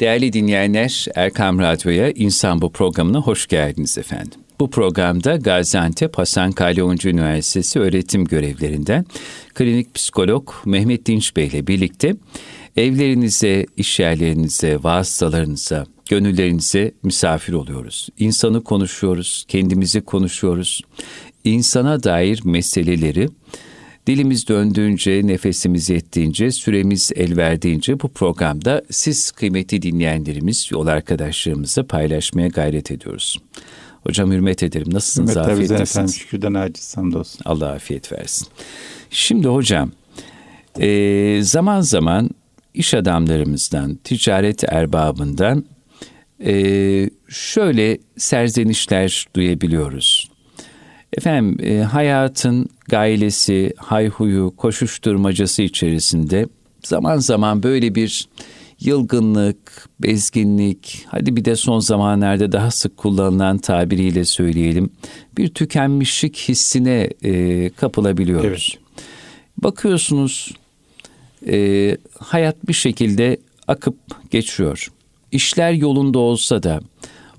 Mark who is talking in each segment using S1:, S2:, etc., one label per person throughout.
S1: Değerli dinleyenler, Erkam Radyo'ya İnsan Bu programına hoş geldiniz efendim. Bu programda Gaziantep Hasan Kalyoncu Üniversitesi öğretim görevlerinden klinik psikolog Mehmet Dinç Bey ile birlikte evlerinize, işyerlerinize, vasıtalarınıza, gönüllerinize misafir oluyoruz. İnsanı konuşuyoruz, kendimizi konuşuyoruz. İnsana dair meseleleri Dilimiz döndüğünce, nefesimiz yettiğince, süremiz el verdiğince bu programda siz kıymetli dinleyenlerimiz, yol arkadaşlarımızla paylaşmaya gayret ediyoruz. Hocam hürmet ederim. Nasılsınız?
S2: Hürmetler
S1: afiyet
S2: efendim. Şükürden aciz hamdolsun.
S1: Allah afiyet versin. Şimdi hocam, e, zaman zaman iş adamlarımızdan, ticaret erbabından e, şöyle serzenişler duyabiliyoruz. Efendim e, hayatın gailesi, hayhuyu, koşuşturmacası içerisinde zaman zaman böyle bir yılgınlık, bezginlik, hadi bir de son zamanlarda daha sık kullanılan tabiriyle söyleyelim, bir tükenmişlik hissine e, kapılabiliyoruz. Evet. Bakıyorsunuz e, hayat bir şekilde akıp geçiyor. İşler yolunda olsa da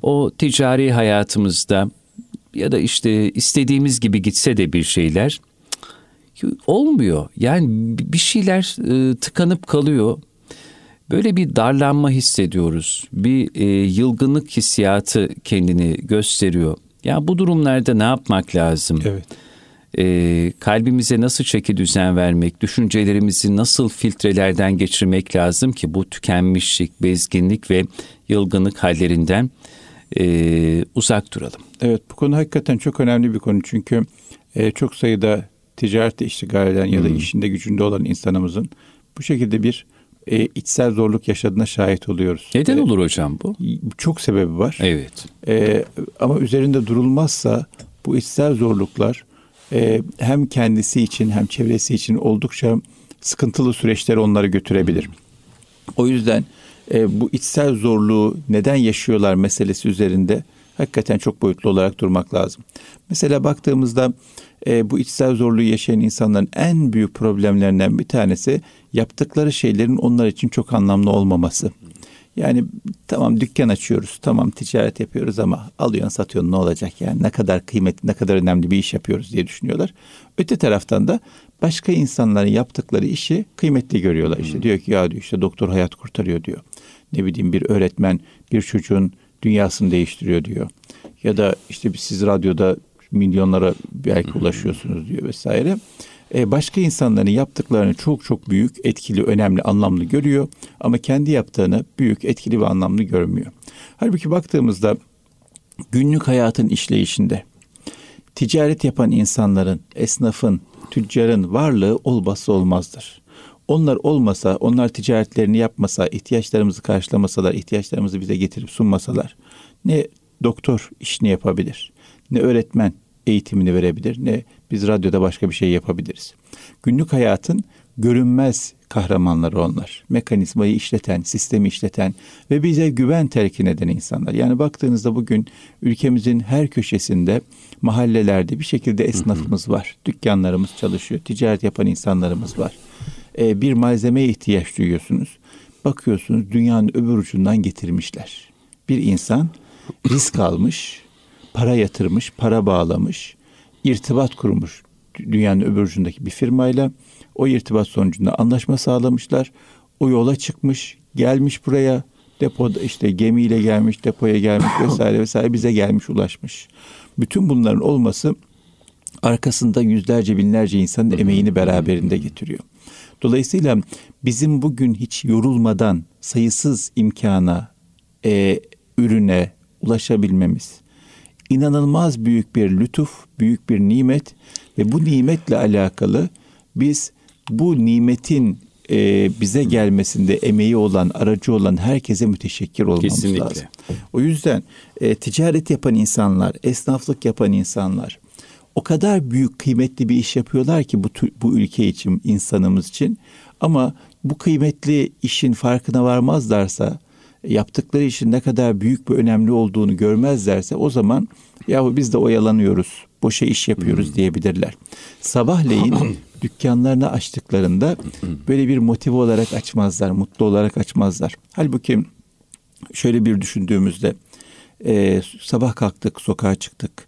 S1: o ticari hayatımızda ya da işte istediğimiz gibi gitse de bir şeyler olmuyor. Yani bir şeyler e, tıkanıp kalıyor. Böyle bir darlanma hissediyoruz. Bir e, yılgınlık hissiyatı kendini gösteriyor. Ya bu durumlarda ne yapmak lazım?
S2: Evet.
S1: E, kalbimize nasıl çeki düzen vermek, düşüncelerimizi nasıl filtrelerden geçirmek lazım ki bu tükenmişlik, bezginlik ve yılgınlık hallerinden e, uzak duralım.
S2: Evet bu konu hakikaten çok önemli bir konu çünkü e, çok sayıda ticarette iştigal eden ya da hmm. işinde gücünde olan insanımızın bu şekilde bir e, içsel zorluk yaşadığına şahit oluyoruz.
S1: Neden e, olur hocam bu?
S2: Çok sebebi var.
S1: Evet.
S2: E, ama üzerinde durulmazsa bu içsel zorluklar e, hem kendisi için hem çevresi için oldukça sıkıntılı süreçleri onları götürebilir. O yüzden e, bu içsel zorluğu neden yaşıyorlar meselesi üzerinde hakikaten çok boyutlu olarak durmak lazım. Mesela baktığımızda e, bu içsel zorluğu yaşayan insanların en büyük problemlerinden bir tanesi yaptıkları şeylerin onlar için çok anlamlı olmaması. Yani tamam dükkan açıyoruz, tamam ticaret yapıyoruz ama alıyorsun satıyorsun ne olacak yani ne kadar kıymetli, ne kadar önemli bir iş yapıyoruz diye düşünüyorlar. Öte taraftan da başka insanların yaptıkları işi kıymetli görüyorlar. İşte hmm. diyor ki ya diyor işte doktor hayat kurtarıyor diyor. Ne bileyim bir öğretmen bir çocuğun dünyasını değiştiriyor diyor. Ya da işte siz radyoda milyonlara belki ulaşıyorsunuz diyor vesaire. Ee, başka insanların yaptıklarını çok çok büyük, etkili, önemli, anlamlı görüyor ama kendi yaptığını büyük, etkili ve anlamlı görmüyor. Halbuki baktığımızda günlük hayatın işleyişinde ticaret yapan insanların, esnafın, tüccarın varlığı olmazsa olmazdır. Onlar olmasa, onlar ticaretlerini yapmasa, ihtiyaçlarımızı karşılamasalar, ihtiyaçlarımızı bize getirip sunmasalar ne doktor işini yapabilir, ne öğretmen eğitimini verebilir, ne biz radyoda başka bir şey yapabiliriz. Günlük hayatın görünmez kahramanları onlar. Mekanizmayı işleten, sistemi işleten ve bize güven telkin eden insanlar. Yani baktığınızda bugün ülkemizin her köşesinde mahallelerde bir şekilde esnafımız var. Dükkanlarımız çalışıyor, ticaret yapan insanlarımız var. Ee, bir malzemeye ihtiyaç duyuyorsunuz. Bakıyorsunuz dünyanın öbür ucundan getirmişler. Bir insan risk almış, para yatırmış, para bağlamış, irtibat kurmuş dünyanın öbür ucundaki bir firmayla. O irtibat sonucunda anlaşma sağlamışlar. O yola çıkmış, gelmiş buraya depoda işte gemiyle gelmiş, depoya gelmiş vesaire vesaire bize gelmiş, ulaşmış. Bütün bunların olması arkasında yüzlerce binlerce insanın emeğini beraberinde getiriyor. Dolayısıyla bizim bugün hiç yorulmadan sayısız imkana, e, ürüne ulaşabilmemiz inanılmaz büyük bir lütuf, büyük bir nimet ve bu nimetle alakalı biz bu nimetin e, bize gelmesinde emeği olan, aracı olan herkese müteşekkir olmamız Kesinlikle. lazım. O yüzden e, ticaret yapan insanlar, esnaflık yapan insanlar o kadar büyük kıymetli bir iş yapıyorlar ki bu bu ülke için, insanımız için. Ama bu kıymetli işin farkına varmazlarsa, yaptıkları işin ne kadar büyük ve önemli olduğunu görmezlerse o zaman yahu biz de oyalanıyoruz, boşa iş yapıyoruz hmm. diyebilirler. Sabahleyin dükkanlarını açtıklarında böyle bir motive olarak açmazlar, mutlu olarak açmazlar. Halbuki şöyle bir düşündüğümüzde e, sabah kalktık sokağa çıktık.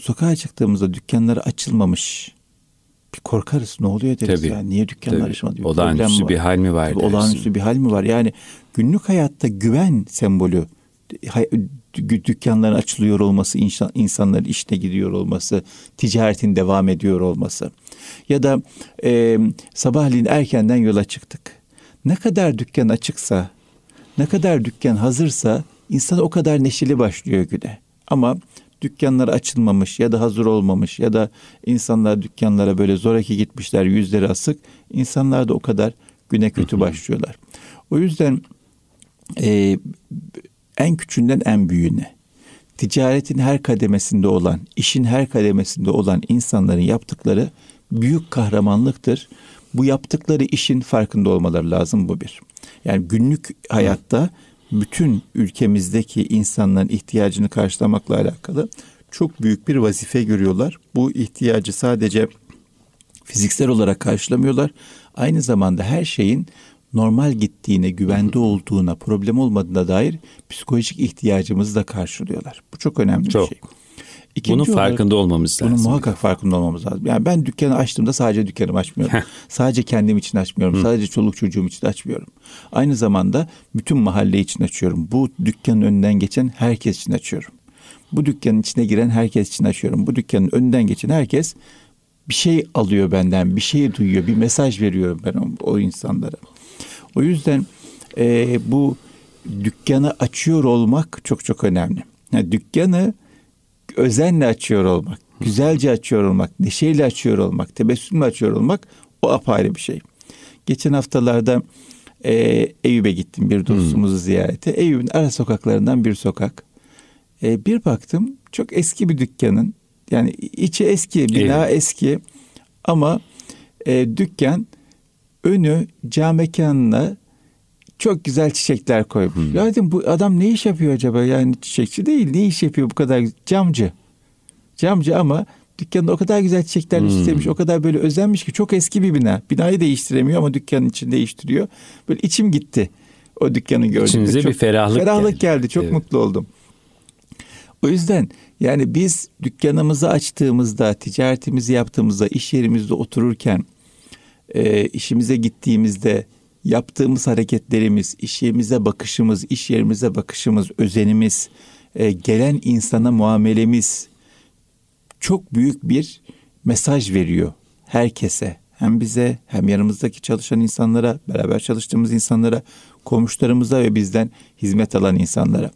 S2: Sokağa çıktığımızda dükkanları açılmamış. Bir korkarız ne oluyor deriz
S1: Tabii.
S2: ya. Niye dükkanlar
S1: Tabii.
S2: açılmadı? Bir
S1: Olağanüstü bir hal mi var
S2: Tabii olağanüstü bir hal mi var? Yani günlük hayatta güven sembolü dükkanların açılıyor olması, insan, insanların işine gidiyor olması, ticaretin devam ediyor olması. Ya da e, sabahleyin erkenden yola çıktık. Ne kadar dükkan açıksa, ne kadar dükkan hazırsa insan o kadar neşeli başlıyor güne. Ama dükkanlar açılmamış ya da hazır olmamış ya da insanlar dükkanlara böyle zoraki gitmişler yüzleri asık. İnsanlar da o kadar güne kötü başlıyorlar. O yüzden e, en küçüğünden en büyüğüne ticaretin her kademesinde olan, işin her kademesinde olan insanların yaptıkları büyük kahramanlıktır. Bu yaptıkları işin farkında olmaları lazım bu bir. Yani günlük hayatta bütün ülkemizdeki insanların ihtiyacını karşılamakla alakalı çok büyük bir vazife görüyorlar. Bu ihtiyacı sadece fiziksel olarak karşılamıyorlar. Aynı zamanda her şeyin normal gittiğine, güvende olduğuna, problem olmadığına dair psikolojik ihtiyacımızı da karşılıyorlar. Bu çok önemli
S1: Çok.
S2: bir şey. İkinci
S1: Bunun
S2: olarak-
S1: farkında olmamız lazım.
S2: bunun muhakkak farkında olmamız lazım. Yani ben dükkanı açtığımda sadece dükkanımı açmıyorum. sadece kendim için açmıyorum. Sadece çoluk çocuğum için açmıyorum. Aynı zamanda bütün mahalle için açıyorum. Bu dükkanın önünden geçen herkes için açıyorum. Bu dükkanın içine giren herkes için açıyorum. Bu dükkanın önünden geçen herkes bir şey alıyor benden, bir şey duyuyor, bir mesaj veriyorum ben o, o insanlara. O yüzden e, bu dükkanı açıyor olmak çok çok önemli. Yani dükkanı özenle açıyor olmak, güzelce açıyor olmak, neşeyle açıyor olmak, tebessümle açıyor olmak o apayrı bir şey. Geçen haftalarda e, Eyüp'e gittim bir dostumuzu ziyarete. Eyüp'ün ara sokaklarından bir sokak. E, bir baktım çok eski bir dükkanın yani içi eski, bina
S1: Evet.
S2: eski ama e, dükkan önü cam mekanına çok güzel çiçekler koymuş. Ya dedim bu adam ne iş yapıyor acaba? Yani çiçekçi değil. Ne iş yapıyor bu kadar? Camcı. Camcı ama dükkanda o kadar güzel çiçekler istemiş. O kadar böyle özenmiş ki çok eski bir bina. Binayı değiştiremiyor ama dükkanın içini değiştiriyor. Böyle içim gitti. O dükkanı gördüm.
S1: İçinize bir ferahlık
S2: Ferahlık
S1: geldi.
S2: geldi. Çok
S1: Evet.
S2: mutlu oldum. O yüzden yani biz dükkanımızı açtığımızda, ticaretimizi yaptığımızda, iş yerimizde otururken, e, işimize gittiğimizde yaptığımız hareketlerimiz, iş yerimize bakışımız, iş yerimize bakışımız, özenimiz, e, gelen insana muamelemiz çok büyük bir mesaj veriyor herkese. Hem bize hem yanımızdaki çalışan insanlara, beraber çalıştığımız insanlara, komşularımıza ve bizden hizmet alan insanlara.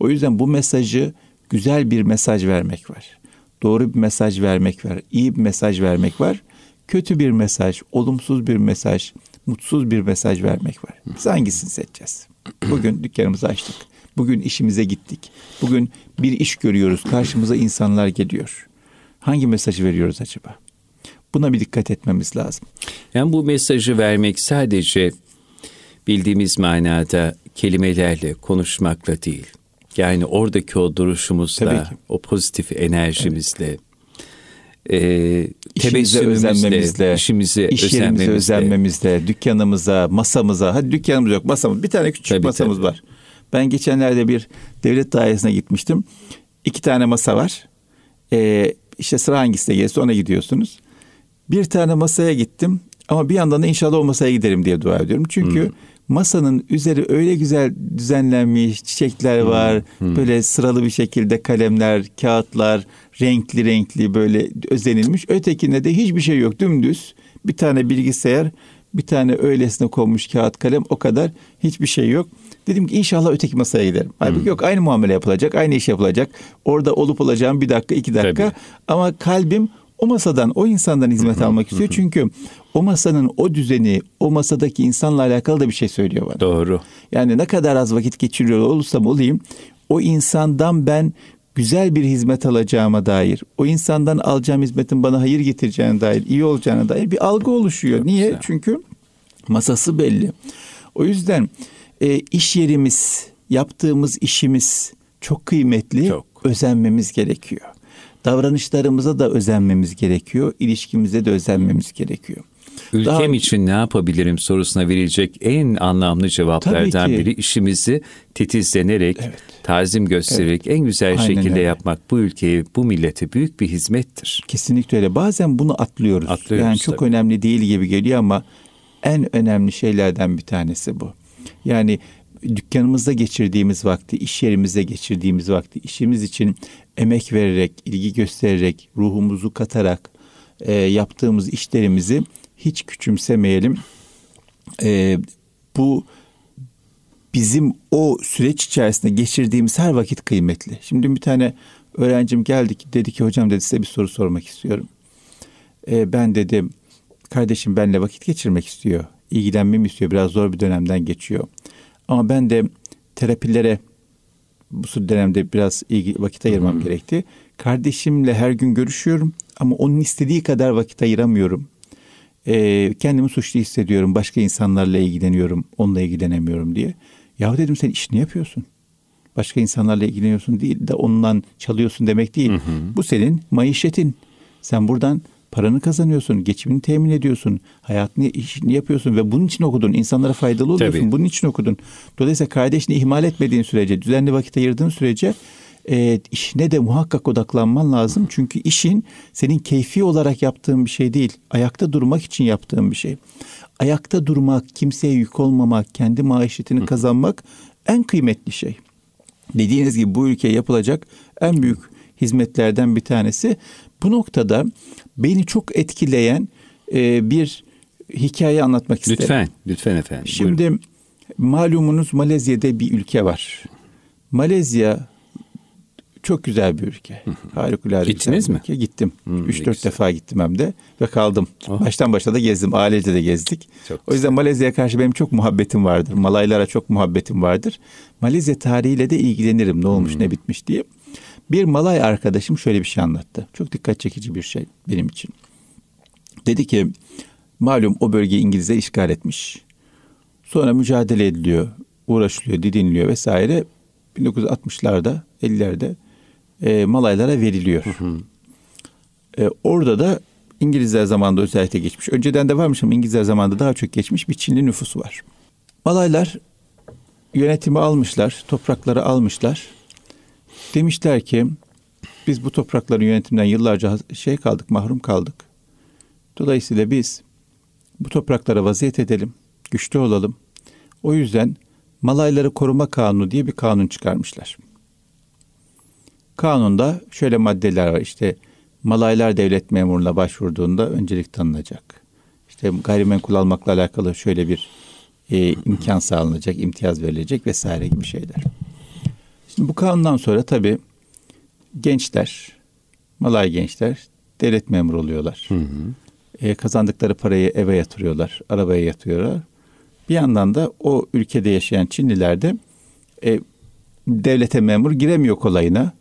S2: O yüzden bu mesajı güzel bir mesaj vermek var. Doğru bir mesaj vermek var. iyi bir mesaj vermek var. Kötü bir mesaj, olumsuz bir mesaj, mutsuz bir mesaj vermek var. Biz hangisini seçeceğiz? Bugün dükkanımızı açtık. Bugün işimize gittik. Bugün bir iş görüyoruz. Karşımıza insanlar geliyor. Hangi mesajı veriyoruz acaba? Buna bir dikkat etmemiz lazım.
S1: Yani bu mesajı vermek sadece bildiğimiz manada kelimelerle, konuşmakla değil. Yani oradaki o duruşumuzla, o pozitif enerjimizle, e,
S2: İşimize
S1: tebessümümüzle,
S2: özenmemizle,
S1: işimize
S2: iş
S1: özenmemizle.
S2: özenmemizle, dükkanımıza, masamıza. Hadi dükkanımız yok, masamız. Bir tane küçük
S1: Tabii,
S2: masamız
S1: tabii.
S2: var. Ben geçenlerde bir devlet dairesine gitmiştim. İki tane masa var. Ee, işte sıra hangisine gelirse ona gidiyorsunuz. Bir tane masaya gittim ama bir yandan da inşallah o masaya giderim diye dua ediyorum. Çünkü
S1: Hmm.
S2: masanın üzeri öyle güzel düzenlenmiş, çiçekler
S1: Hmm.
S2: var. Böyle sıralı bir şekilde kalemler, kağıtlar, renkli renkli böyle özenilmiş. Ötekinde de hiçbir şey yok dümdüz. Bir tane bilgisayar, bir tane öylesine konmuş kağıt kalem o kadar hiçbir şey yok. Dedim ki inşallah öteki masaya giderim. Halbuki yok aynı muamele yapılacak, aynı iş yapılacak. Orada olup olacağım bir dakika, iki dakika.
S1: Tabii.
S2: Ama kalbim o masadan, o insandan hizmet almak istiyor. Çünkü o masanın o düzeni, o masadaki insanla alakalı da bir şey söylüyor bana.
S1: Doğru.
S2: Yani ne kadar az vakit geçiriyor olursam olayım, o insandan ben güzel bir hizmet alacağıma dair, o insandan alacağım hizmetin bana hayır getireceğine dair, iyi olacağına dair bir algı oluşuyor.
S1: Çok
S2: Niye?
S1: güzel.
S2: Çünkü masası belli. O yüzden e, iş yerimiz, yaptığımız işimiz çok kıymetli,
S1: Çok.
S2: özenmemiz gerekiyor. Davranışlarımıza da özenmemiz gerekiyor, ilişkimize de özenmemiz gerekiyor.
S1: Ülkem
S2: Daha-
S1: için ne yapabilirim sorusuna verilecek en anlamlı cevaplardan biri işimizi titizlenerek,
S2: Evet.
S1: tazim göstererek en güzel
S2: Aynen
S1: şekilde
S2: öyle.
S1: yapmak bu ülkeye, bu millete büyük bir hizmettir.
S2: Kesinlikle öyle. Bazen bunu atlıyoruz.
S1: Atlıyoruz
S2: yani çok
S1: tabii.
S2: önemli değil gibi geliyor ama en önemli şeylerden bir tanesi bu. Yani dükkanımızda geçirdiğimiz vakti, iş yerimizde geçirdiğimiz vakti, işimiz için emek vererek, ilgi göstererek, ruhumuzu katarak e, yaptığımız işlerimizi hiç küçümsemeyelim. E, bu bizim o süreç içerisinde geçirdiğimiz her vakit kıymetli. Şimdi bir tane öğrencim geldi ki dedi ki hocam dedi size bir soru sormak istiyorum. Ee, ben dedim kardeşim benimle vakit geçirmek istiyor. ilgilenmemi istiyor. Biraz zor bir dönemden geçiyor. Ama ben de terapilere bu dönemde biraz ilgi, vakit ayırmam gerekti. Kardeşimle her gün görüşüyorum ama onun istediği kadar vakit ayıramıyorum. Ee, kendimi suçlu hissediyorum. Başka insanlarla ilgileniyorum. Onunla ilgilenemiyorum diye. Ya dedim sen işini yapıyorsun. Başka insanlarla ilgileniyorsun değil de ondan çalıyorsun demek değil. Bu senin maişetin. Sen buradan paranı kazanıyorsun, geçimini temin ediyorsun, hayatını işini yapıyorsun ve bunun için okudun. İnsanlara faydalı oluyorsun.
S1: Tabii.
S2: Bunun için okudun. Dolayısıyla kardeşini ihmal etmediğin sürece, düzenli vakit ayırdığın sürece e, işine de muhakkak odaklanman lazım. Çünkü işin senin keyfi olarak yaptığın bir şey değil. Ayakta durmak için yaptığın bir şey. Ayakta durmak, kimseye yük olmamak, kendi maişetini kazanmak en kıymetli şey. Dediğiniz gibi bu ülkeye yapılacak en büyük hizmetlerden bir tanesi. Bu noktada beni çok etkileyen e, bir hikaye anlatmak isterim.
S1: Lütfen, lütfen efendim.
S2: Şimdi
S1: Buyurun.
S2: malumunuz Malezya'da bir ülke var. Malezya çok güzel bir ülke. Harikulade
S1: Gittiniz mi?
S2: ülke. Gittim.
S1: Hmm, ne
S2: 3-4
S1: güzel.
S2: defa gittim hem de ve kaldım.
S1: Oh.
S2: Baştan başa da gezdim. Ailece de gezdik.
S1: Çok
S2: o yüzden Malezya'ya karşı benim çok muhabbetim vardır. Malaylara çok muhabbetim vardır. Malezya tarihiyle de ilgilenirim. Ne olmuş
S1: Hmm.
S2: ne bitmiş diye. Bir Malay arkadaşım şöyle bir şey anlattı. Çok dikkat çekici bir şey benim için. Dedi ki malum o bölgeyi İngilizler işgal etmiş. Sonra mücadele ediliyor, uğraşılıyor, didiniliyor vesaire. 1960'larda, 50'lerde e, Malaylara veriliyor. E, orada da İngilizler zamanında özellikle geçmiş. Önceden de varmış ama İngilizler zamanında daha çok geçmiş bir Çinli nüfusu var. Malaylar yönetimi almışlar, toprakları almışlar. Demişler ki biz bu toprakların yönetimden yıllarca şey kaldık, mahrum kaldık. Dolayısıyla biz bu topraklara vaziyet edelim, güçlü olalım. O yüzden Malayları Koruma Kanunu diye bir kanun çıkarmışlar. Kanunda şöyle maddeler var. İşte Malaylar devlet memuruna başvurduğunda öncelik tanınacak. İşte gayrimenkul almakla alakalı şöyle bir e, imkan sağlanacak, imtiyaz verilecek vesaire gibi şeyler. Şimdi bu kanundan sonra tabii gençler, Malay gençler devlet memuru oluyorlar. E, kazandıkları parayı eve yatırıyorlar, arabaya yatırıyorlar. Bir yandan da o ülkede yaşayan Çinliler de e, devlete memur giremiyor kolayına.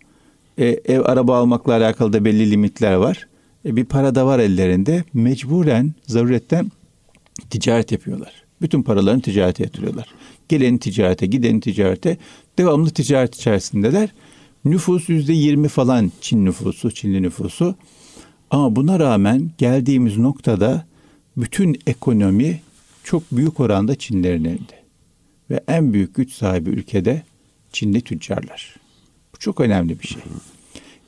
S2: E, ev araba almakla alakalı da belli limitler var. E, bir para da var ellerinde. Mecburen, zaruretten ticaret yapıyorlar. Bütün paralarını ticarete yatırıyorlar. Geleni ticarete, gideni ticarete. Devamlı ticaret içerisindeler. Nüfus yüzde yirmi falan Çin nüfusu, Çinli nüfusu. Ama buna rağmen geldiğimiz noktada bütün ekonomi çok büyük oranda Çinlerin elinde. Ve en büyük güç sahibi ülkede Çinli tüccarlar. Çok önemli bir şey.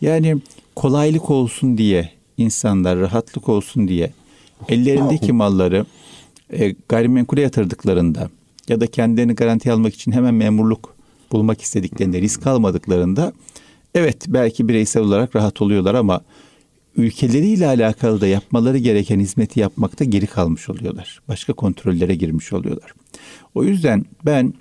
S2: Yani kolaylık olsun diye insanlar rahatlık olsun diye ellerindeki malları e, gayrimenkule yatırdıklarında ya da kendilerini garanti almak için hemen memurluk bulmak istediklerinde risk almadıklarında evet belki bireysel olarak rahat oluyorlar ama ülkeleriyle alakalı da yapmaları gereken hizmeti yapmakta geri kalmış oluyorlar. Başka kontrollere girmiş oluyorlar. O yüzden ben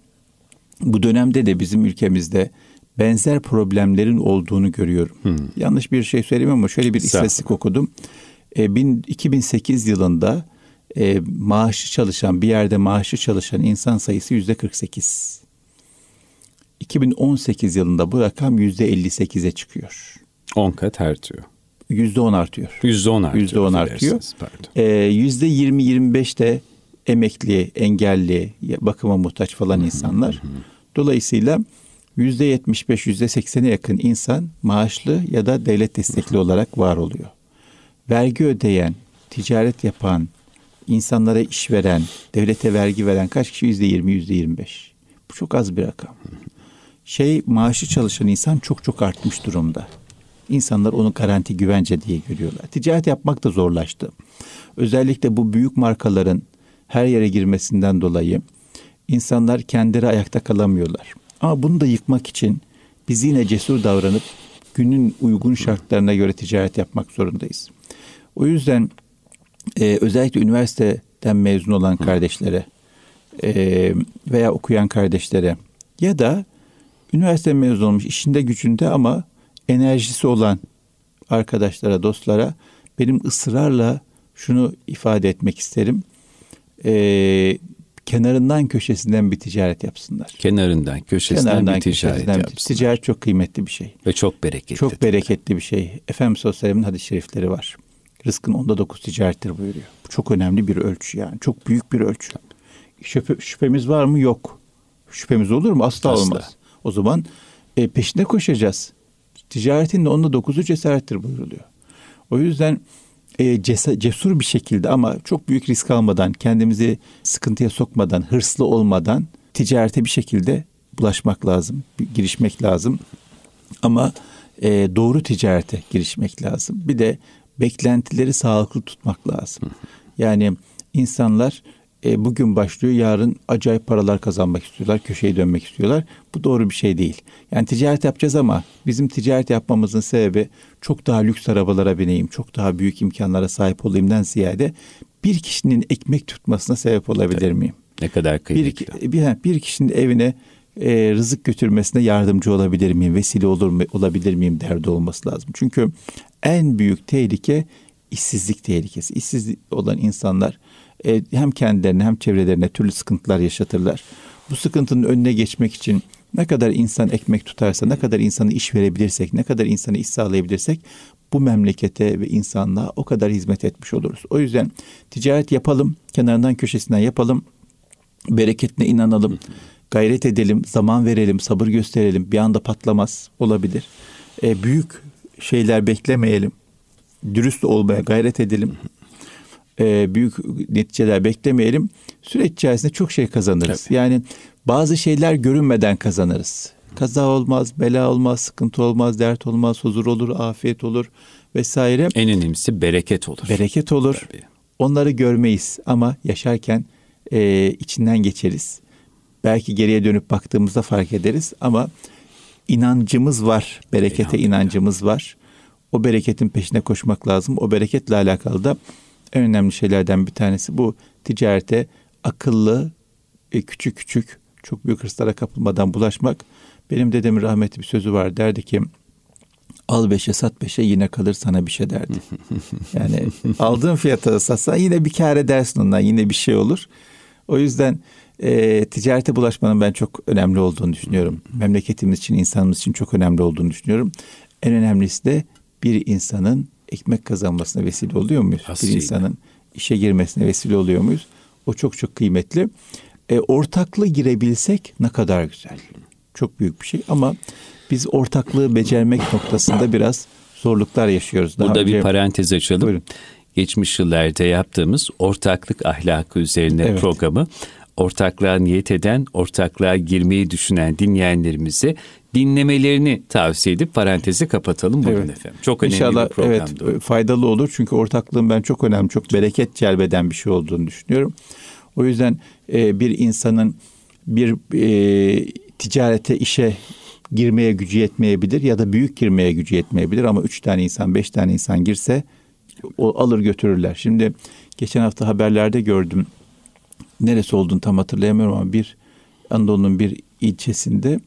S2: bu dönemde de bizim ülkemizde benzer problemlerin olduğunu görüyorum. Yanlış bir şey söyleyeyim ama şöyle bir istatistik okudum. E, bin- 2008 yılında e, maaşı çalışan bir yerde maaşı çalışan insan sayısı yüzde 48. 2018 yılında bu rakam yüzde 58'e çıkıyor.
S1: 10 kat artıyor.
S2: Yüzde 10 artıyor.
S1: %10 artıyor.
S2: %10 artıyor. Ee, Yüzde 20-25 de emekli, engelli, bakıma muhtaç falan insanlar. Dolayısıyla yüzde 75, yüzde 80'e yakın insan maaşlı ya da devlet destekli olarak var oluyor. Vergi ödeyen, ticaret yapan, insanlara iş veren, devlete vergi veren kaç kişi? Yüzde yirmi, yüzde yirmi beş. Bu çok az bir rakam. Şey maaşı çalışan insan çok çok artmış durumda. İnsanlar onu garanti güvence diye görüyorlar. Ticaret yapmak da zorlaştı. Özellikle bu büyük markaların her yere girmesinden dolayı insanlar kendileri ayakta kalamıyorlar. Ama bunu da yıkmak için biz yine cesur davranıp günün uygun şartlarına göre ticaret yapmak zorundayız. O yüzden e, özellikle üniversiteden mezun olan kardeşlere e, veya okuyan kardeşlere ya da üniversite mezun olmuş işinde gücünde ama enerjisi olan arkadaşlara, dostlara benim ısrarla şunu ifade etmek isterim. E, kenarından köşesinden bir ticaret yapsınlar.
S1: Kenarından köşesinden kenarından, bir ticaret köşesinden yapsınlar.
S2: Ticaret çok kıymetli bir şey.
S1: Ve çok bereketli.
S2: Çok bereketli bir şey. Efendimiz Sosyal'in hadis-i şerifleri var. Rızkın onda dokuz ticarettir buyuruyor. Bu çok önemli bir ölçü yani. Çok büyük bir ölçü. Şüphe, şüphemiz var mı? Yok. Şüphemiz olur mu? Asla, Asla. olmaz. O zaman e, peşinde koşacağız. Ticaretin de onda dokuzu cesarettir buyuruluyor. O yüzden e, cesur bir şekilde ama çok büyük risk almadan, kendimizi sıkıntıya sokmadan, hırslı olmadan ticarete bir şekilde bulaşmak lazım, girişmek lazım. Ama e, doğru ticarete girişmek lazım. Bir de beklentileri sağlıklı tutmak lazım. Yani insanlar e, bugün başlıyor, yarın acayip paralar kazanmak istiyorlar, köşeyi dönmek istiyorlar. Bu doğru bir şey değil. Yani ticaret yapacağız ama bizim ticaret yapmamızın sebebi çok daha lüks arabalara bineyim, çok daha büyük imkanlara sahip olayımdan ziyade bir kişinin ekmek tutmasına sebep olabilir miyim?
S1: Ne kadar kıymetli.
S2: Bir, bir, bir kişinin evine e, rızık götürmesine yardımcı olabilir miyim, vesile olur mu, olabilir miyim derdi olması lazım. Çünkü en büyük tehlike işsizlik tehlikesi. İşsiz olan insanlar e, hem kendilerine hem çevrelerine türlü sıkıntılar yaşatırlar. Bu sıkıntının önüne geçmek için ne kadar insan ekmek tutarsa, ne kadar insana iş verebilirsek, ne kadar insana iş sağlayabilirsek bu memlekete ve insanlığa o kadar hizmet etmiş oluruz. O yüzden ticaret yapalım, kenarından köşesinden yapalım, bereketine inanalım, gayret edelim, zaman verelim, sabır gösterelim. Bir anda patlamaz olabilir. E, büyük şeyler beklemeyelim. Dürüst olmaya gayret edelim e, büyük neticeler beklemeyelim. Süreç içerisinde çok şey kazanırız. Tabii. Yani bazı şeyler görünmeden kazanırız. Kaza olmaz, bela olmaz, sıkıntı olmaz, dert olmaz, huzur olur, afiyet olur vesaire.
S1: En önemlisi bereket olur.
S2: Bereket olur. Tabii. Onları görmeyiz ama yaşarken e, içinden geçeriz. Belki geriye dönüp baktığımızda fark ederiz ama inancımız var, berekete inancımız var. O bereketin peşine koşmak lazım. O bereketle alakalı da en önemli şeylerden bir tanesi bu ticarete akıllı, e, küçük küçük, çok büyük hırslara kapılmadan bulaşmak. Benim dedemin rahmetli bir sözü var. Derdi ki al beşe sat beşe yine kalır sana bir şey derdi. Yani aldığın fiyata satsan yine bir kar edersin ondan yine bir şey olur. O yüzden e, ticarete bulaşmanın ben çok önemli olduğunu düşünüyorum. Memleketimiz için, insanımız için çok önemli olduğunu düşünüyorum. En önemlisi de bir insanın ekmek kazanmasına vesile oluyor muyuz? Aslında. Bir insanın işe girmesine vesile oluyor muyuz? O çok çok kıymetli. E, ortaklığı girebilsek ne kadar güzel. Çok büyük bir şey ama biz ortaklığı becermek noktasında biraz zorluklar yaşıyoruz.
S1: Daha Burada önce... bir parantez açalım. Buyurun. Geçmiş yıllarda yaptığımız ortaklık ahlakı üzerine evet. programı ortaklığa niyet eden, ortaklığa girmeyi düşünen dinleyenlerimize dinlemelerini tavsiye edip parantezi kapatalım bugün evet. efendim. Çok önemli İnşallah, bir program.
S2: Evet faydalı olur çünkü ortaklığın ben çok önemli, çok bereket celbeden bir şey olduğunu düşünüyorum. O yüzden e, bir insanın bir e, ticarete, işe girmeye gücü yetmeyebilir ya da büyük girmeye gücü yetmeyebilir ama üç tane insan, beş tane insan girse o alır götürürler. Şimdi geçen hafta haberlerde gördüm. Neresi olduğunu tam hatırlayamıyorum ama bir Anadolu'nun bir ilçesinde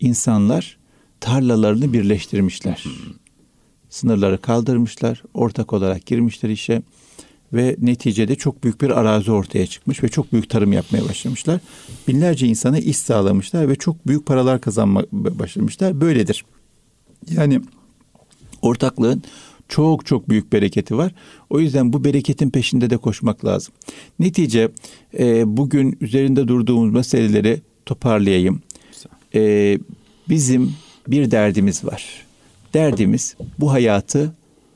S2: insanlar tarlalarını birleştirmişler. Sınırları kaldırmışlar, ortak olarak girmişler işe ve neticede çok büyük bir arazi ortaya çıkmış ve çok büyük tarım yapmaya başlamışlar. Binlerce insana iş sağlamışlar ve çok büyük paralar kazanmaya başlamışlar. Böyledir. Yani ortaklığın çok çok büyük bereketi var. O yüzden bu bereketin peşinde de koşmak lazım. Netice e, bugün üzerinde durduğumuz meseleleri toparlayayım e, bizim bir derdimiz var. Derdimiz bu hayatı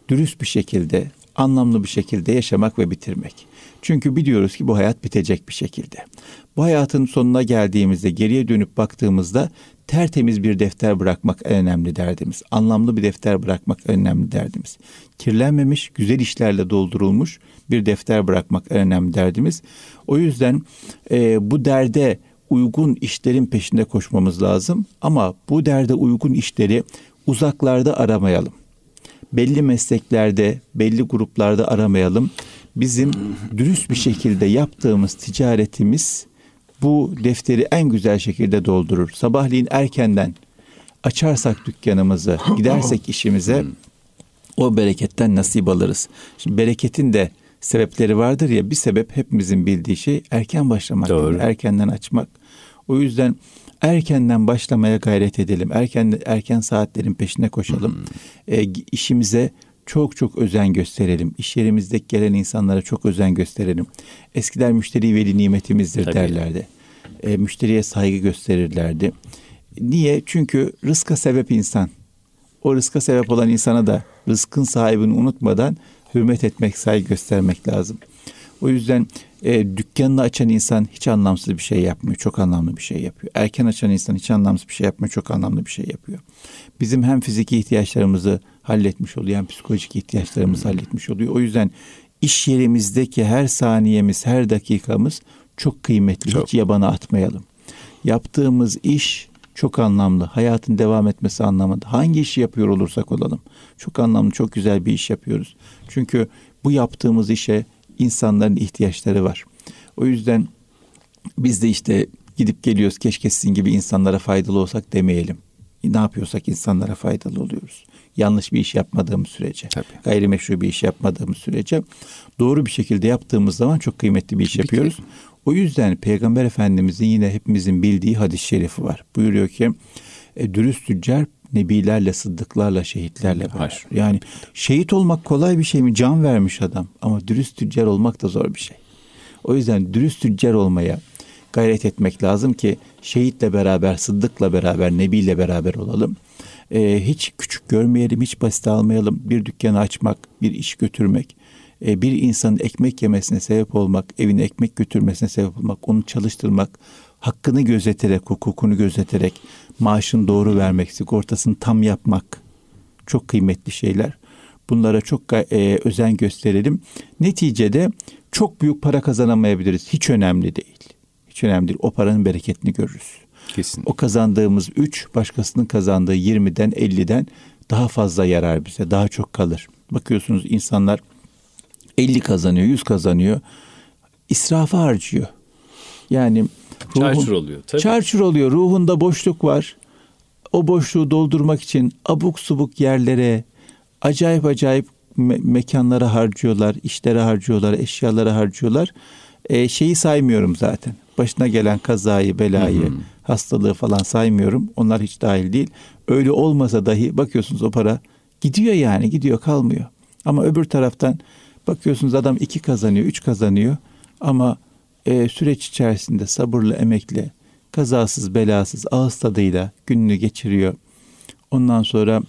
S2: dürüst bir şekilde anlamlı bir şekilde yaşamak ve bitirmek. Çünkü biliyoruz ki bu hayat bitecek bir şekilde. Bu hayatın sonuna geldiğimizde geriye dönüp baktığımızda tertemiz bir defter bırakmak önemli derdimiz. Anlamlı bir defter bırakmak önemli derdimiz. Kirlenmemiş, güzel işlerle doldurulmuş bir defter bırakmak önemli derdimiz. O yüzden e, bu derde uygun işlerin peşinde koşmamız lazım. Ama bu derde uygun işleri uzaklarda aramayalım. Belli mesleklerde, belli gruplarda aramayalım. Bizim dürüst bir şekilde yaptığımız ticaretimiz bu defteri en güzel şekilde doldurur. Sabahleyin erkenden açarsak dükkanımızı, gidersek işimize o bereketten nasip alırız. Şimdi bereketin de sebepleri vardır ya bir sebep hepimizin bildiği şey erken başlamak,
S1: Doğru.
S2: erkenden açmak. O yüzden erkenden başlamaya gayret edelim. Erken erken saatlerin peşine koşalım. Hmm. E, işimize çok çok özen gösterelim. İş yerimizdeki gelen insanlara çok özen gösterelim. Eskiler müşteri veli nimetimizdir Tabii. derlerdi. E, müşteriye saygı gösterirlerdi. Niye? Çünkü rızka sebep insan. O rızka sebep olan insana da rızkın sahibini unutmadan hürmet etmek, saygı göstermek lazım. O yüzden e, dükkanını açan insan hiç anlamsız bir şey yapmıyor. Çok anlamlı bir şey yapıyor. Erken açan insan hiç anlamsız bir şey yapmıyor. Çok anlamlı bir şey yapıyor. Bizim hem fiziki ihtiyaçlarımızı halletmiş oluyor hem psikolojik ihtiyaçlarımızı halletmiş oluyor. O yüzden iş yerimizdeki her saniyemiz, her dakikamız çok kıymetli. Çok. Hiç yabana atmayalım. Yaptığımız iş çok anlamlı. Hayatın devam etmesi anlamında. Hangi işi yapıyor olursak olalım. Çok anlamlı, çok güzel bir iş yapıyoruz. Çünkü bu yaptığımız işe insanların ihtiyaçları var. O yüzden biz de işte gidip geliyoruz keşke sizin gibi insanlara faydalı olsak demeyelim. Ne yapıyorsak insanlara faydalı oluyoruz. Yanlış bir iş yapmadığımız sürece, Tabii. gayrimeşru bir iş yapmadığımız sürece doğru bir şekilde yaptığımız zaman çok kıymetli bir iş Tabii yapıyoruz. Ki. O yüzden Peygamber Efendimizin yine hepimizin bildiği hadis-i şerifi var. Buyuruyor ki e, dürüst tüccar nebilerle, sıddıklarla, şehitlerle var. Yani şehit olmak kolay bir şey mi? Can vermiş adam. Ama dürüst tüccar olmak da zor bir şey. O yüzden dürüst tüccar olmaya gayret etmek lazım ki şehitle beraber, sıddıkla beraber, nebiyle beraber olalım. Ee, hiç küçük görmeyelim, hiç basit almayalım. Bir dükkanı açmak, bir iş götürmek, e, bir insanın ekmek yemesine sebep olmak, evine ekmek götürmesine sebep olmak, onu çalıştırmak, hakkını gözeterek, hukukunu gözeterek, maaşını doğru vermek, sigortasını tam yapmak çok kıymetli şeyler. Bunlara çok e, özen gösterelim. Neticede çok büyük para kazanamayabiliriz. Hiç önemli değil. Hiç önemli değil. O paranın bereketini görürüz.
S1: Kesin.
S2: O kazandığımız 3 başkasının kazandığı 20'den 50'den daha fazla yarar bize. Daha çok kalır. Bakıyorsunuz insanlar 50 kazanıyor, 100 kazanıyor. İsrafa harcıyor. Yani
S1: çarçur oluyor.
S2: Tabii. Çarçur oluyor. Ruhunda boşluk var. O boşluğu doldurmak için abuk subuk yerlere, acayip acayip me- mekanlara harcıyorlar, işlere harcıyorlar, eşyalara harcıyorlar. E, şeyi saymıyorum zaten. Başına gelen kazayı, belayı, hmm. Hastalığı falan saymıyorum. Onlar hiç dahil değil. Öyle olmasa dahi bakıyorsunuz o para gidiyor yani gidiyor kalmıyor. Ama öbür taraftan bakıyorsunuz adam iki kazanıyor, üç kazanıyor ama e, süreç içerisinde sabırlı, emekli, kazasız, belasız, ağız tadıyla gününü geçiriyor. Ondan sonra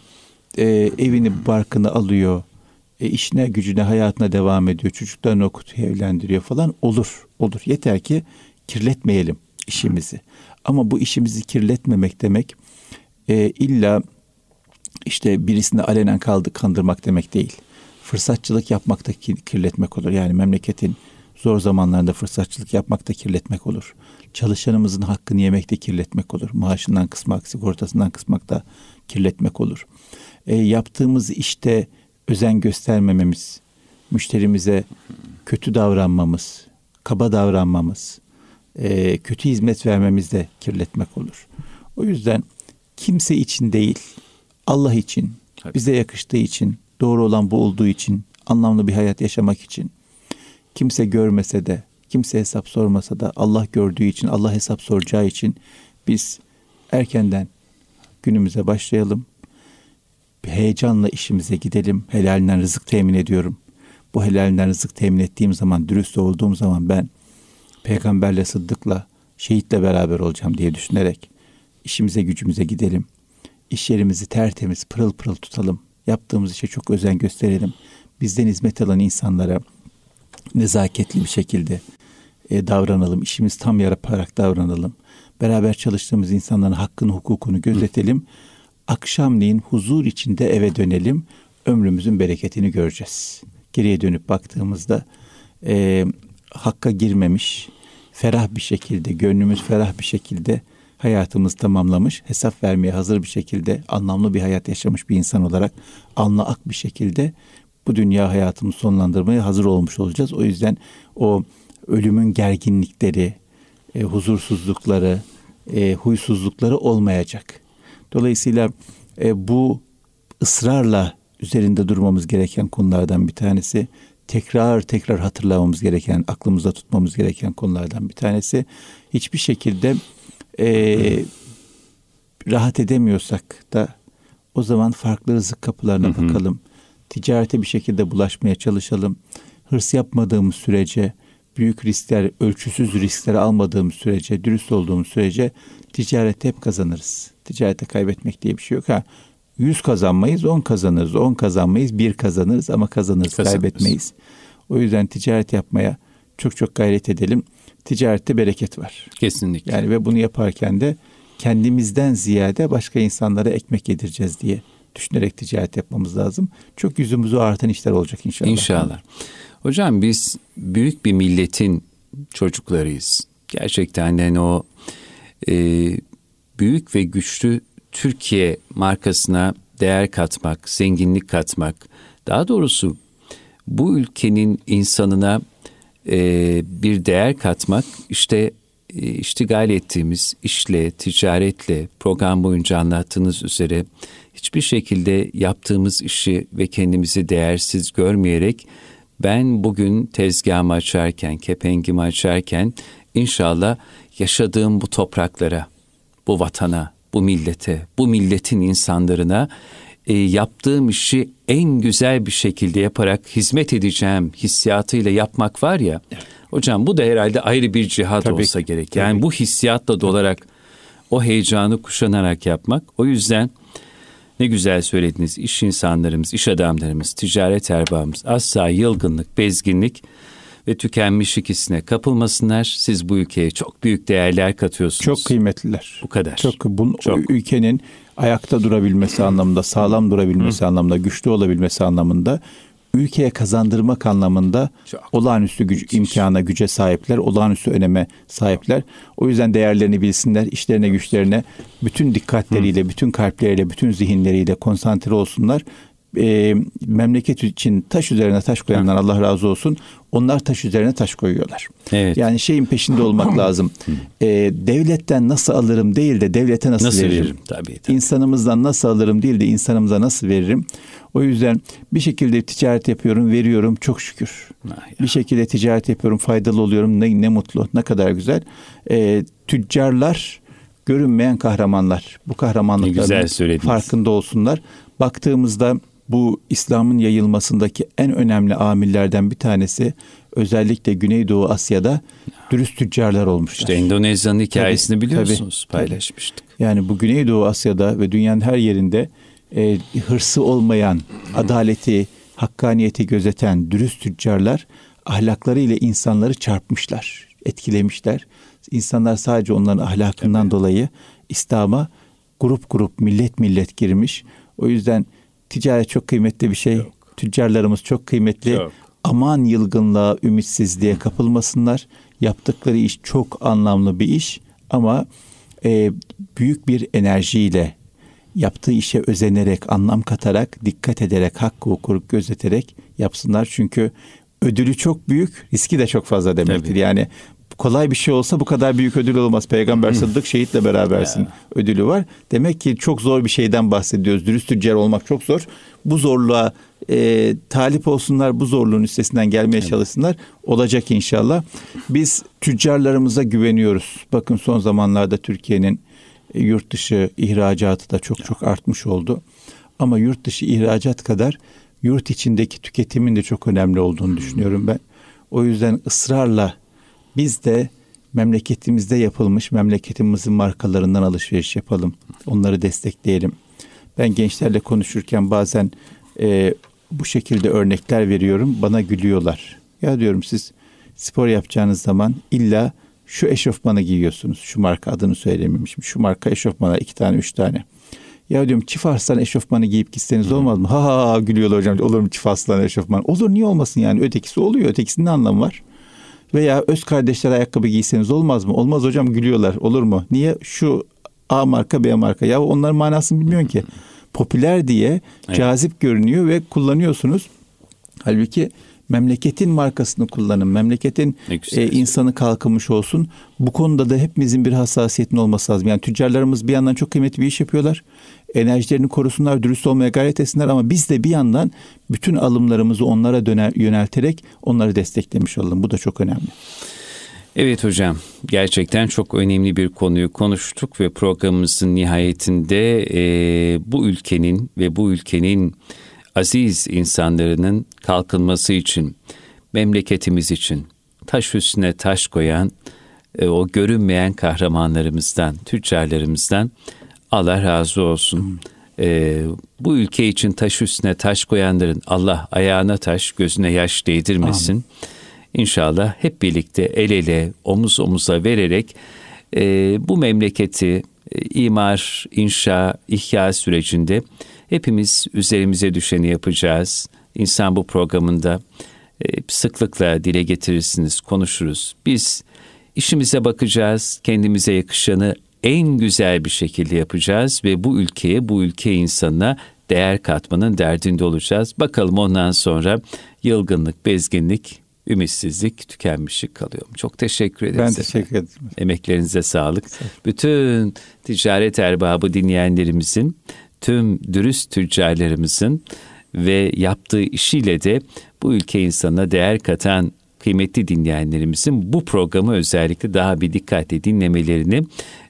S2: e, evini, barkını alıyor. E, işine, gücüne, hayatına devam ediyor. Çocuklarını okutuyor, evlendiriyor falan. Olur, olur. Yeter ki kirletmeyelim işimizi. Ama bu işimizi kirletmemek demek e, illa işte birisini alenen kaldı kandırmak demek değil. Fırsatçılık yapmak da kirletmek olur. Yani memleketin Zor zamanlarda fırsatçılık yapmak da kirletmek olur. Çalışanımızın hakkını yemek de kirletmek olur. Maaşından kısmak, sigortasından kısmak da kirletmek olur. E, yaptığımız işte özen göstermememiz, müşterimize kötü davranmamız, kaba davranmamız, e, kötü hizmet vermemiz de kirletmek olur. O yüzden kimse için değil, Allah için, bize yakıştığı için, doğru olan bu olduğu için, anlamlı bir hayat yaşamak için kimse görmese de, kimse hesap sormasa da Allah gördüğü için, Allah hesap soracağı için biz erkenden günümüze başlayalım. Heyecanla işimize gidelim. Helalinden rızık temin ediyorum. Bu helalinden rızık temin ettiğim zaman, dürüst olduğum zaman ben peygamberle, sıddıkla, şehitle beraber olacağım diye düşünerek işimize gücümüze gidelim. İş yerimizi tertemiz, pırıl pırıl tutalım. Yaptığımız işe çok özen gösterelim. Bizden hizmet alan insanlara nezaketli bir şekilde e, davranalım. İşimiz tam yaparak davranalım. Beraber çalıştığımız insanların hakkını, hukukunu gözetelim. Akşamleyin huzur içinde eve dönelim. Ömrümüzün bereketini göreceğiz. Geriye dönüp baktığımızda e, hakka girmemiş, ferah bir şekilde, gönlümüz ferah bir şekilde hayatımız tamamlamış, hesap vermeye hazır bir şekilde, anlamlı bir hayat yaşamış bir insan olarak anla ak bir şekilde bu dünya hayatımızı sonlandırmaya hazır olmuş olacağız. O yüzden o ölümün gerginlikleri, e, huzursuzlukları, e, huysuzlukları olmayacak. Dolayısıyla e, bu ısrarla üzerinde durmamız gereken konulardan bir tanesi. Tekrar tekrar hatırlamamız gereken, aklımızda tutmamız gereken konulardan bir tanesi. Hiçbir şekilde e, rahat edemiyorsak da o zaman farklı rızık kapılarına hı hı. bakalım. Ticarete bir şekilde bulaşmaya çalışalım. Hırs yapmadığımız sürece, büyük riskler, ölçüsüz riskleri almadığımız sürece, dürüst olduğumuz sürece ticarette hep kazanırız. Ticarette kaybetmek diye bir şey yok. Ha, 100 kazanmayız, 10 kazanırız. 10 kazanmayız, 1 kazanırız ama kazanırız, kazanırız, kaybetmeyiz. O yüzden ticaret yapmaya çok çok gayret edelim. Ticarette bereket var.
S1: Kesinlikle.
S2: Yani ve bunu yaparken de kendimizden ziyade başka insanlara ekmek yedireceğiz diye düşünerek ticaret yapmamız lazım. Çok yüzümüzü artan işler olacak inşallah.
S1: İnşallah. Hocam biz büyük bir milletin çocuklarıyız. Gerçekten de o e, büyük ve güçlü Türkiye markasına değer katmak, zenginlik katmak, daha doğrusu bu ülkenin insanına e, bir değer katmak işte e, iştigal ettiğimiz işle, ticaretle program boyunca anlattığınız üzere hiçbir şekilde yaptığımız işi ve kendimizi değersiz görmeyerek ben bugün tezgahımı açarken, kepengimi açarken inşallah yaşadığım bu topraklara, bu vatana, bu millete, bu milletin insanlarına e, yaptığım işi en güzel bir şekilde yaparak hizmet edeceğim hissiyatıyla yapmak var ya. Evet. Hocam bu da herhalde ayrı bir cihat tabii, olsa gerek. Yani tabii. bu hissiyatla dolarak o heyecanı kuşanarak yapmak. O yüzden ne güzel söylediniz. İş insanlarımız, iş adamlarımız, ticaret erbabımız asla yılgınlık, bezginlik ve tükenmiş ikisine kapılmasınlar. Siz bu ülkeye çok büyük değerler katıyorsunuz.
S2: Çok kıymetliler.
S1: Bu kadar.
S2: Çok bu çok. ülkenin ayakta durabilmesi anlamında, sağlam durabilmesi anlamında, güçlü olabilmesi anlamında ülkeye kazandırmak anlamında Çok. olağanüstü güç, Müthiş. imkana, güce sahipler, olağanüstü öneme sahipler. O yüzden değerlerini bilsinler, işlerine, güçlerine bütün dikkatleriyle, Hı. bütün kalpleriyle, bütün zihinleriyle konsantre olsunlar e, memleket için taş üzerine taş koyanlar Allah razı olsun. Onlar taş üzerine taş koyuyorlar. Evet. Yani şeyin peşinde olmak lazım. E, devletten nasıl alırım değil de devlete nasıl, nasıl veririm? veririm? Tabii, tabii. İnsanımızdan nasıl alırım değil de insanımıza nasıl veririm? O yüzden bir şekilde ticaret yapıyorum, veriyorum çok şükür. Bir şekilde ticaret yapıyorum, faydalı oluyorum. Ne, ne mutlu, ne kadar güzel. E, tüccarlar görünmeyen kahramanlar. Bu kahramanlıkların farkında olsunlar. Baktığımızda bu İslam'ın yayılmasındaki en önemli amillerden bir tanesi özellikle Güneydoğu Asya'da dürüst tüccarlar olmuşlar.
S1: İşte Endonezya'nın hikayesini tabii, biliyorsunuz tabii, paylaşmıştık.
S2: Yani bu Güneydoğu Asya'da ve dünyanın her yerinde e, hırsı olmayan, adaleti, hakkaniyeti gözeten dürüst tüccarlar ahlaklarıyla insanları çarpmışlar, etkilemişler. İnsanlar sadece onların ahlakından tabii. dolayı İslam'a grup grup, millet millet girmiş. O yüzden Ticaret çok kıymetli bir şey. Yok. Tüccarlarımız çok kıymetli. Çok. Aman yılgınlığa, ümitsizliğe kapılmasınlar. Yaptıkları iş çok anlamlı bir iş ama e, büyük bir enerjiyle yaptığı işe özenerek, anlam katarak, dikkat ederek, hakkı hukuk gözeterek yapsınlar. Çünkü ödülü çok büyük, riski de çok fazla demektir. Tabii. Yani kolay bir şey olsa bu kadar büyük ödül olmaz. Peygamber Sıddık şehitle berabersin ya. ödülü var. Demek ki çok zor bir şeyden bahsediyoruz. Dürüst tüccar olmak çok zor. Bu zorluğa e, talip olsunlar, bu zorluğun üstesinden gelmeye evet. çalışsınlar. Olacak inşallah. Biz tüccarlarımıza güveniyoruz. Bakın son zamanlarda Türkiye'nin e, yurt dışı ihracatı da çok çok artmış oldu. Ama yurt dışı ihracat kadar yurt içindeki tüketimin de çok önemli olduğunu düşünüyorum ben. O yüzden ısrarla biz de memleketimizde yapılmış memleketimizin markalarından alışveriş yapalım. Onları destekleyelim. Ben gençlerle konuşurken bazen e, bu şekilde örnekler veriyorum. Bana gülüyorlar. Ya diyorum siz spor yapacağınız zaman illa şu eşofmanı giyiyorsunuz. Şu marka adını söylememişim. Şu marka eşofmana iki tane üç tane. Ya diyorum çift arslan eşofmanı giyip gitseniz olmaz mı? Ha ha ha gülüyorlar hocam. Olur mu çift arslan eşofman? Olur niye olmasın yani? Ötekisi oluyor. Ötekisinin anlamı var? Veya öz kardeşler ayakkabı giyseniz olmaz mı? Olmaz hocam gülüyorlar. Olur mu? Niye? Şu A marka B marka. Ya onların manasını bilmiyorsun ki. Popüler diye evet. cazip görünüyor ve kullanıyorsunuz. Halbuki memleketin markasını kullanın. Memleketin e, insanı kalkınmış olsun. Bu konuda da hepimizin bir hassasiyetin olması lazım. Yani tüccarlarımız bir yandan çok kıymetli bir iş yapıyorlar. Enerjilerini korusunlar, dürüst olmaya gayret etsinler ama biz de bir yandan bütün alımlarımızı onlara döner, yönelterek onları desteklemiş olalım. Bu da çok önemli.
S1: Evet hocam, gerçekten çok önemli bir konuyu konuştuk ve programımızın nihayetinde e, bu ülkenin ve bu ülkenin aziz insanlarının kalkınması için, memleketimiz için taş üstüne taş koyan e, o görünmeyen kahramanlarımızdan, tüccarlarımızdan Allah razı olsun. E, bu ülke için taş üstüne taş koyanların Allah ayağına taş, gözüne yaş değdirmesin. Amin. İnşallah hep birlikte el ele, omuz omuza vererek e, bu memleketi e, imar, inşa, ihya sürecinde hepimiz üzerimize düşeni yapacağız. İnsan bu programında e, sıklıkla dile getirirsiniz, konuşuruz. Biz işimize bakacağız, kendimize yakışanı en güzel bir şekilde yapacağız ve bu ülkeye, bu ülke insanına değer katmanın derdinde olacağız. Bakalım ondan sonra yılgınlık, bezginlik, ümitsizlik, tükenmişlik kalıyor. Çok teşekkür ederim.
S2: Ben teşekkür ederim.
S1: Emeklerinize sağlık. Bütün ticaret erbabı dinleyenlerimizin, tüm dürüst tüccarlarımızın ve yaptığı işiyle de bu ülke insanına değer katan kıymetli dinleyenlerimizin bu programı özellikle daha bir dikkatle dinlemelerini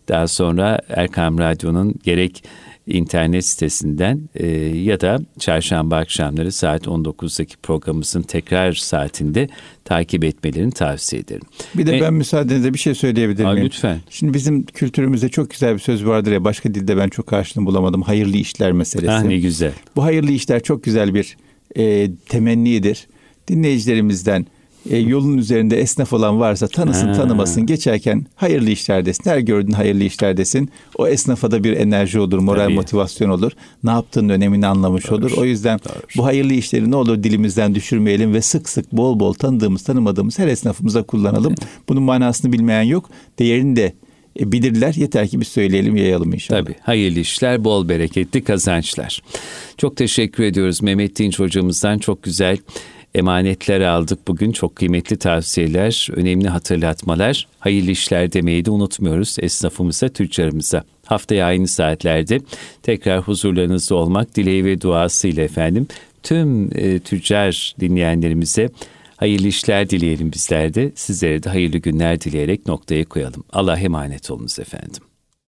S1: daha sonra Erkam Radyo'nun gerek internet sitesinden e, ya da çarşamba akşamları saat 19'daki programımızın tekrar saatinde takip etmelerini tavsiye ederim.
S2: Bir de e, ben müsaadenizle bir şey söyleyebilir miyim?
S1: Lütfen.
S2: Şimdi bizim kültürümüzde çok güzel bir söz vardır ya başka dilde ben çok karşılığını bulamadım. Hayırlı işler meselesi.
S1: Ah ne güzel.
S2: Bu hayırlı işler çok güzel bir e, temennidir. Dinleyicilerimizden e, yolun üzerinde esnaf olan varsa tanısın ha. tanımasın geçerken hayırlı işlerdesin. Her gördüğün hayırlı işlerdesin. O esnafa da bir enerji olur, moral Tabii. motivasyon olur. Ne yaptığının önemini anlamış Doğru. olur. O yüzden Doğru. bu hayırlı işleri ne olur dilimizden düşürmeyelim ve sık sık bol bol tanıdığımız tanımadığımız her esnafımıza kullanalım. Evet. Bunun manasını bilmeyen yok. Değerini de e, bilirler. Yeter ki biz söyleyelim, yayalım inşallah.
S1: Tabii. Hayırlı işler, bol bereketli kazançlar. Çok teşekkür ediyoruz Mehmet Dinç hocamızdan. Çok güzel emanetler aldık bugün. Çok kıymetli tavsiyeler, önemli hatırlatmalar. Hayırlı işler demeyi de unutmuyoruz esnafımıza, tüccarımıza. Haftaya aynı saatlerde tekrar huzurlarınızda olmak dileği ve duasıyla efendim. Tüm e, tüccar dinleyenlerimize hayırlı işler dileyelim bizler de. Sizlere de hayırlı günler dileyerek noktaya koyalım. Allah emanet olunuz efendim.